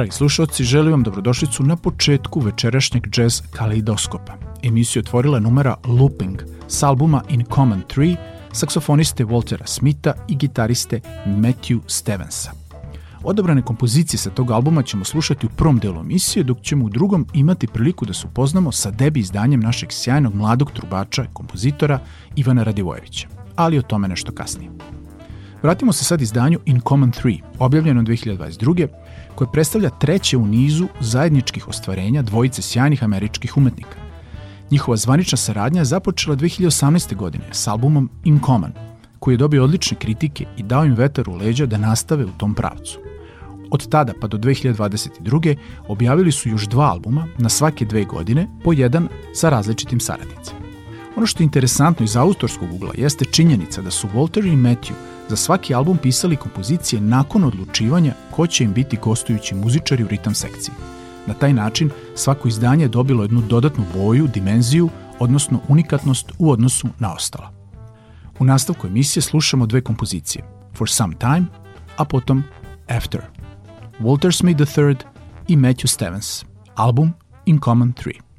Dragi slušalci, želim vam dobrodošlicu na početku večerašnjeg jazz kaleidoskopa. Emisiju otvorila numera Looping s albuma In Common 3 saksofoniste Waltera Smitha i gitariste Matthew Stevensa. Odabrane kompozicije sa tog albuma ćemo slušati u prvom delu emisije, dok ćemo u drugom imati priliku da se upoznamo sa debi izdanjem našeg sjajnog mladog trubača kompozitora Ivana Radivojevića. Ali o tome nešto kasnije. Vratimo se sad izdanju In Common 3, objavljeno 2022 koje predstavlja treće u nizu zajedničkih ostvarenja dvojice sjajnih američkih umetnika. Njihova zvanična saradnja je započela 2018. godine s albumom In Common, koji je dobio odlične kritike i dao im vetar u leđa da nastave u tom pravcu. Od tada pa do 2022. objavili su još dva albuma na svake dve godine, po jedan sa različitim saradnicima. Ono što je interesantno iz autorskog ugla jeste činjenica da su Walter i Matthew za svaki album pisali kompozicije nakon odlučivanja ko će im biti gostujući muzičari u ritam sekciji. Na taj način svako izdanje je dobilo jednu dodatnu boju, dimenziju, odnosno unikatnost u odnosu na ostala. U nastavku emisije slušamo dve kompozicije, For Some Time, a potom After. Walter Smith III i Matthew Stevens, album In Common 3.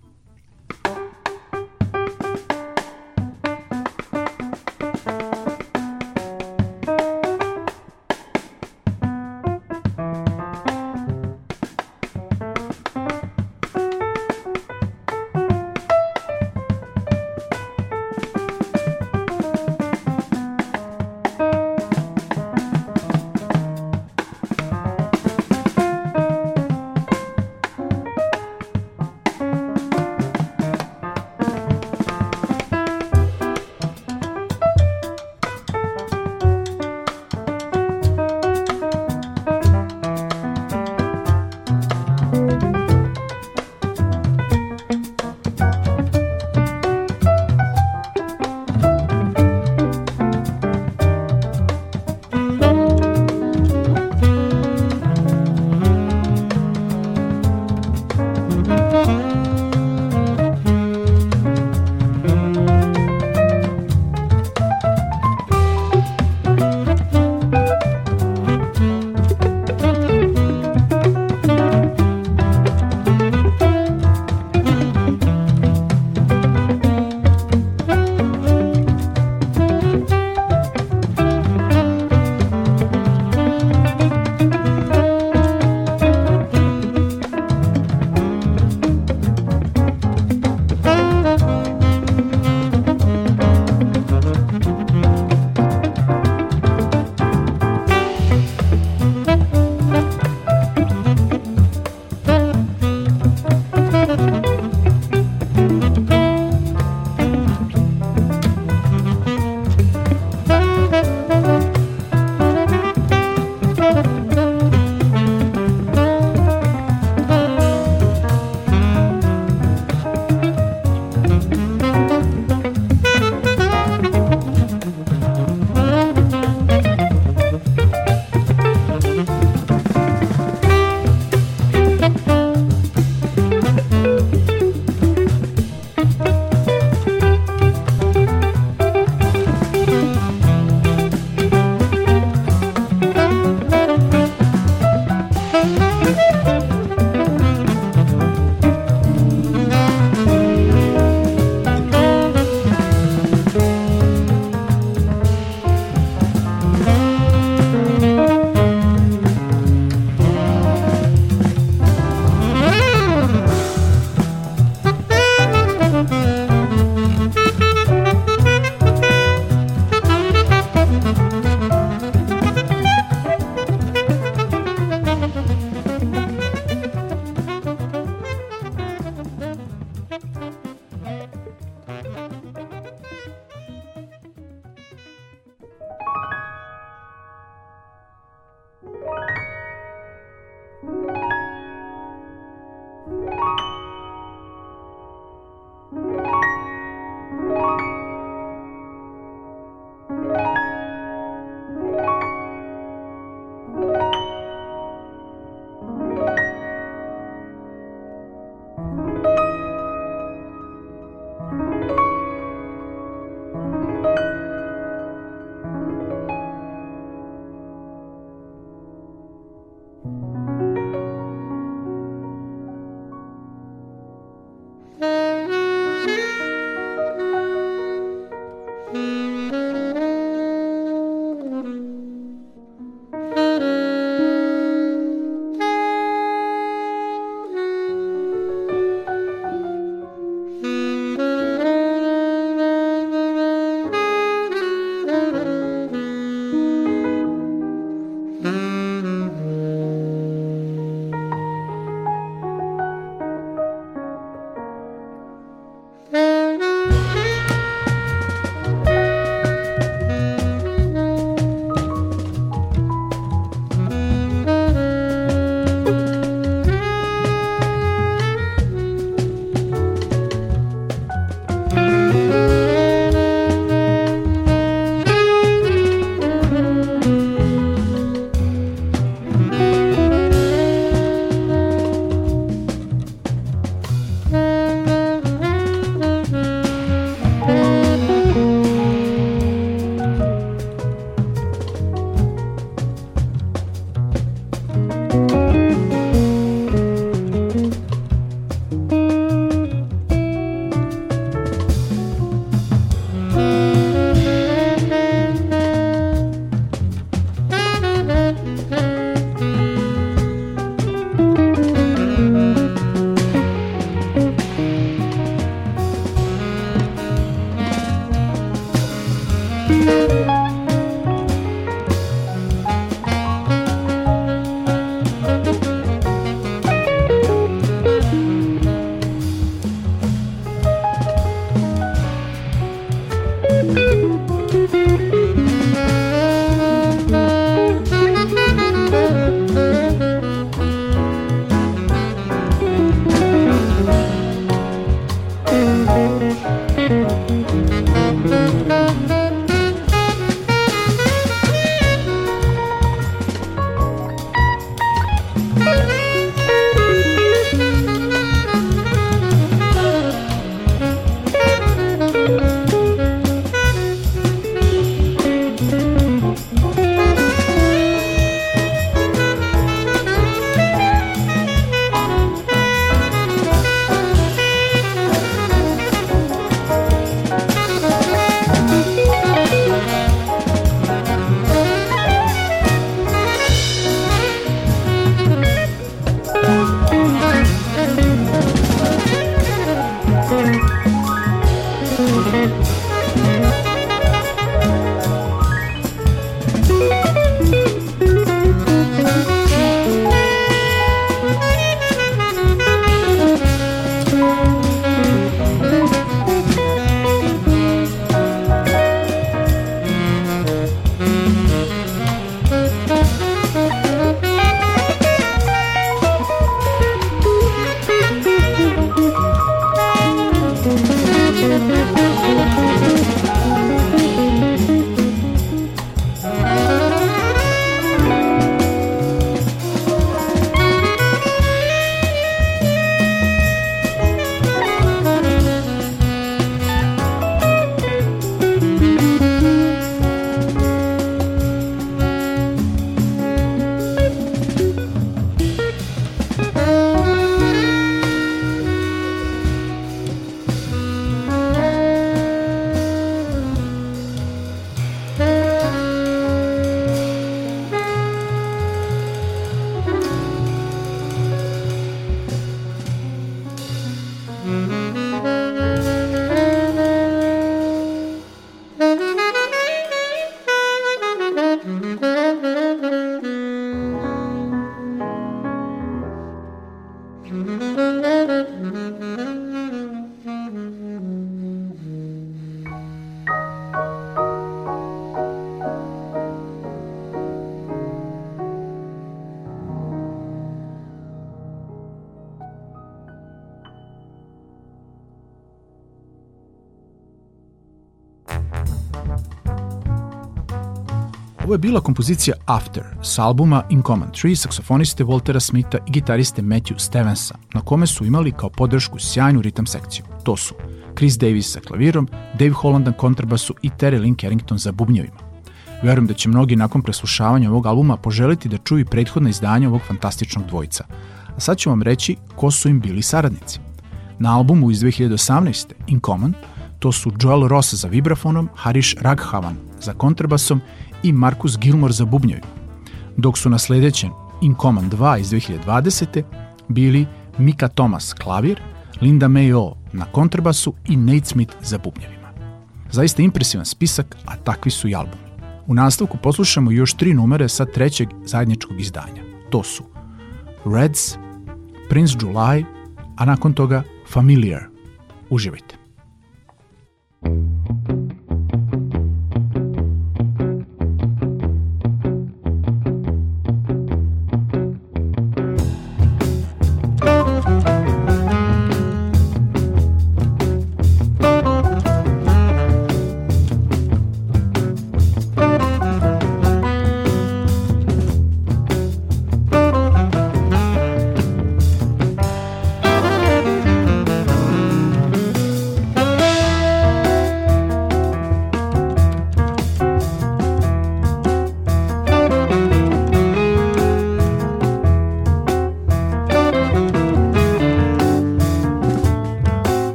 Ovo je bila kompozicija After s albuma In Common 3 saksofoniste Waltera Smitha i gitariste Matthew Stevensa, na kome su imali kao podršku sjajnu ritam sekciju. To su Chris Davis sa klavirom, Dave Holland na kontrabasu i Terry Lynn Carrington za bubnjevima. Verujem da će mnogi nakon preslušavanja ovog albuma poželiti da čuju prethodna izdanja ovog fantastičnog dvojca. A sad ću vam reći ko su im bili saradnici. Na albumu iz 2018. In Common to su Joel Ross za vibrafonom, Harish Raghavan za kontrabasom i Marcus Gilmore za bubnjevima. Dok su na sledećem In Common 2 iz 2020. bili Mika Thomas klavir, Linda Mayo na kontrabasu i Nate Smith za bubnjevima. Zaista impresivan spisak, a takvi su i albumi. U nastavku poslušamo još tri numere sa trećeg zajedničkog izdanja. To su Reds, Prince July, a nakon toga Familiar. Uživajte.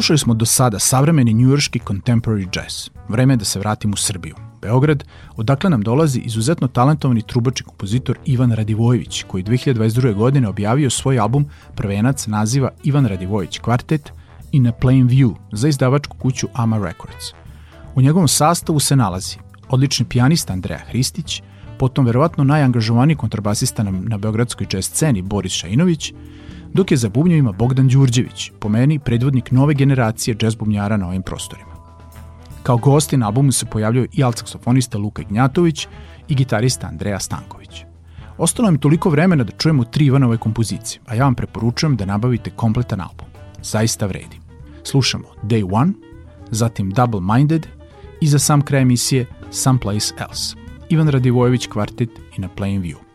Slušali smo do sada savremeni njujorški contemporary jazz. Vreme je da se vratim u Srbiju. Beograd, odakle nam dolazi izuzetno talentovani trubač i kompozitor Ivan Radivojević, koji 2022. godine objavio svoj album Prvenac naziva Ivan Radivojević kvartet i na Plain View za izdavačku kuću Ama Records. U njegovom sastavu se nalazi odlični pijanista Andreja Hristić, potom verovatno najangažovaniji kontrabasista na, na beogradskoj jazz sceni Boris Šainović, dok je za bubnjevima Bogdan Đurđević, po meni predvodnik nove generacije džez bubnjara na ovim prostorima. Kao gosti na albumu se pojavljaju i alt-saksofonista Luka Ignjatović i gitarista Andreja Stanković. Ostalo mi toliko vremena da čujemo tri Ivanove kompozicije, a ja vam preporučujem da nabavite kompletan album. Zaista vredi. Slušamo Day One, zatim Double Minded i za sam kraj emisije Someplace Else. Ivan Radivojević kvartet i na Plain View.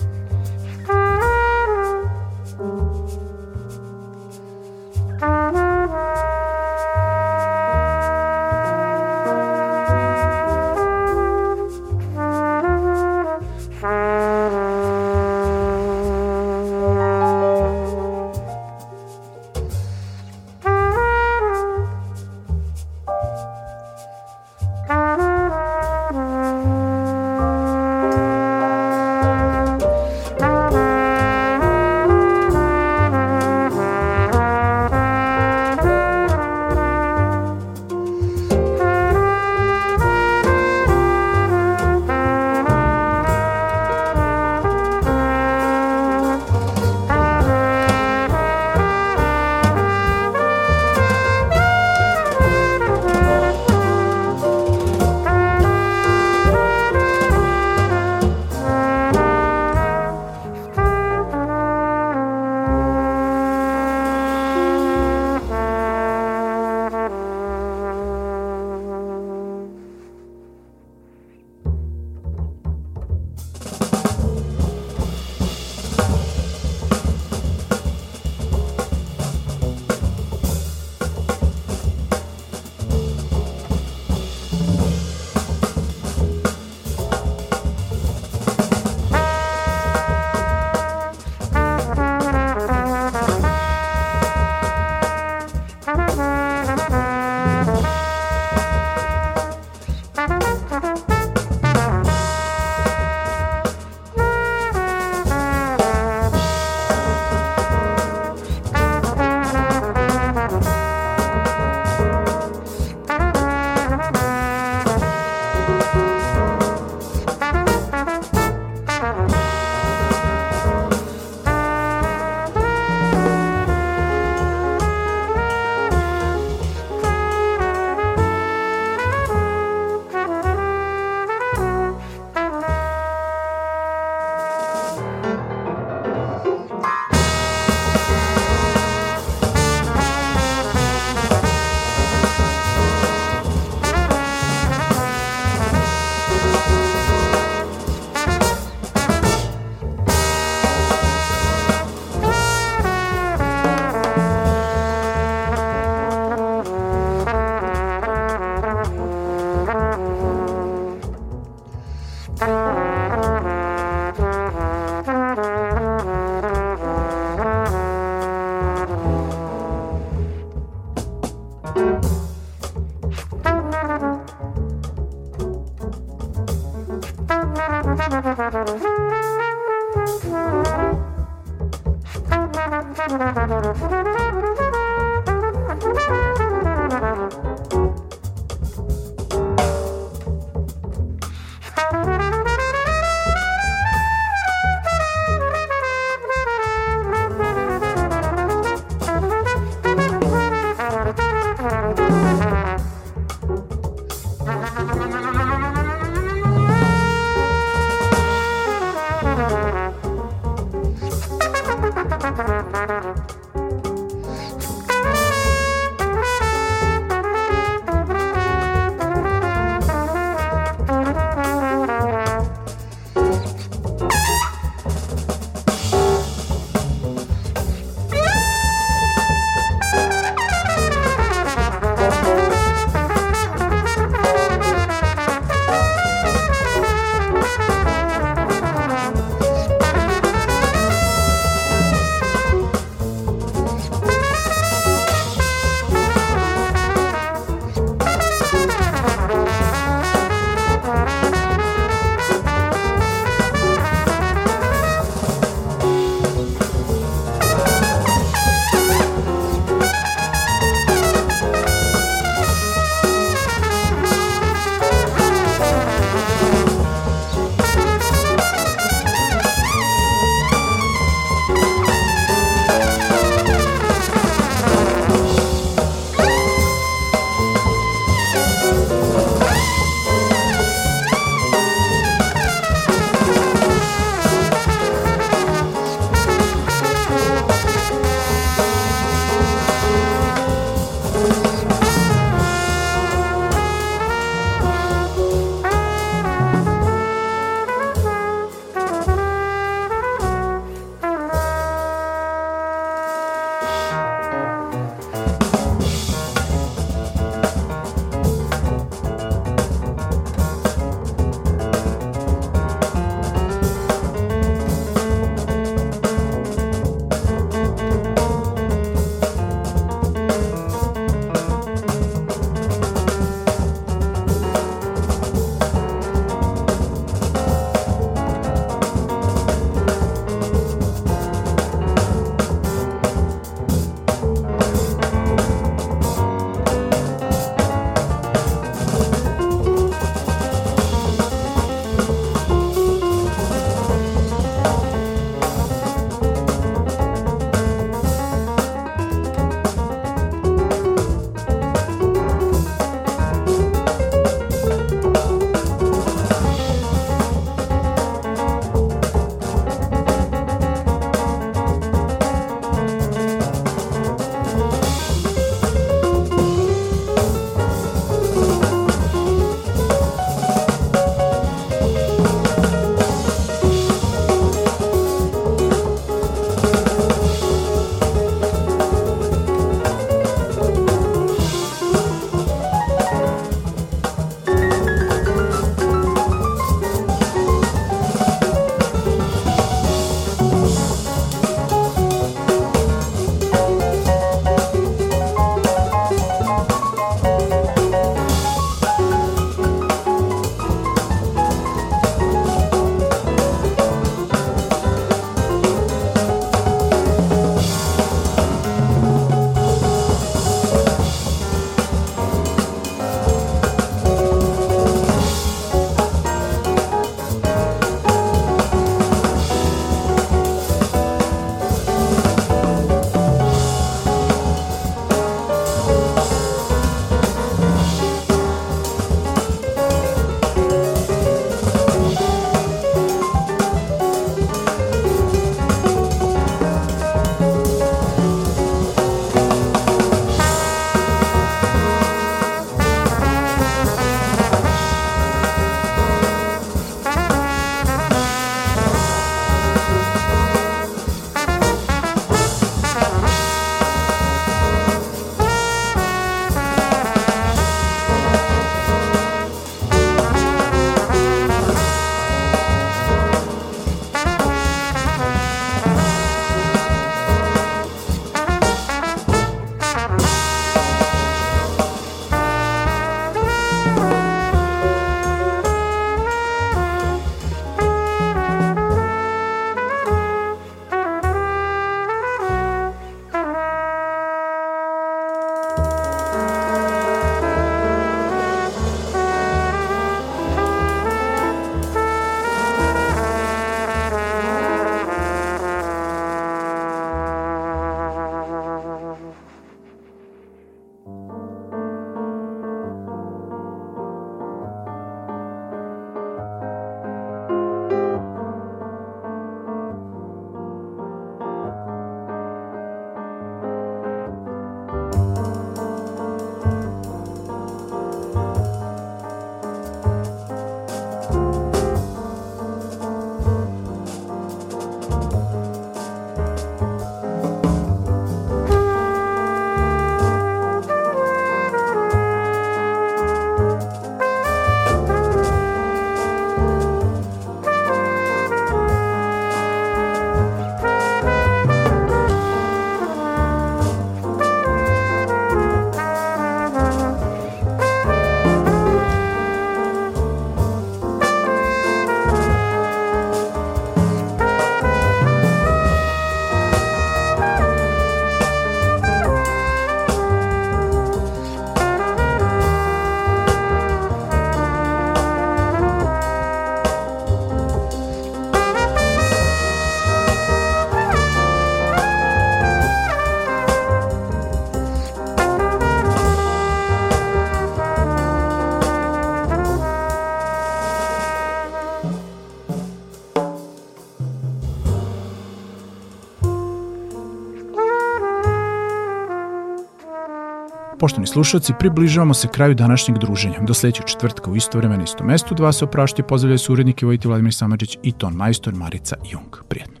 Poštovni slušalci, približavamo se kraju današnjeg druženja. Do sledećeg četvrtka u isto vreme na isto mestu dva se opraštaju pozdravljaju su uredniki Vojiti Vladimir Samadžić i ton majstor Marica Jung. Prijetno.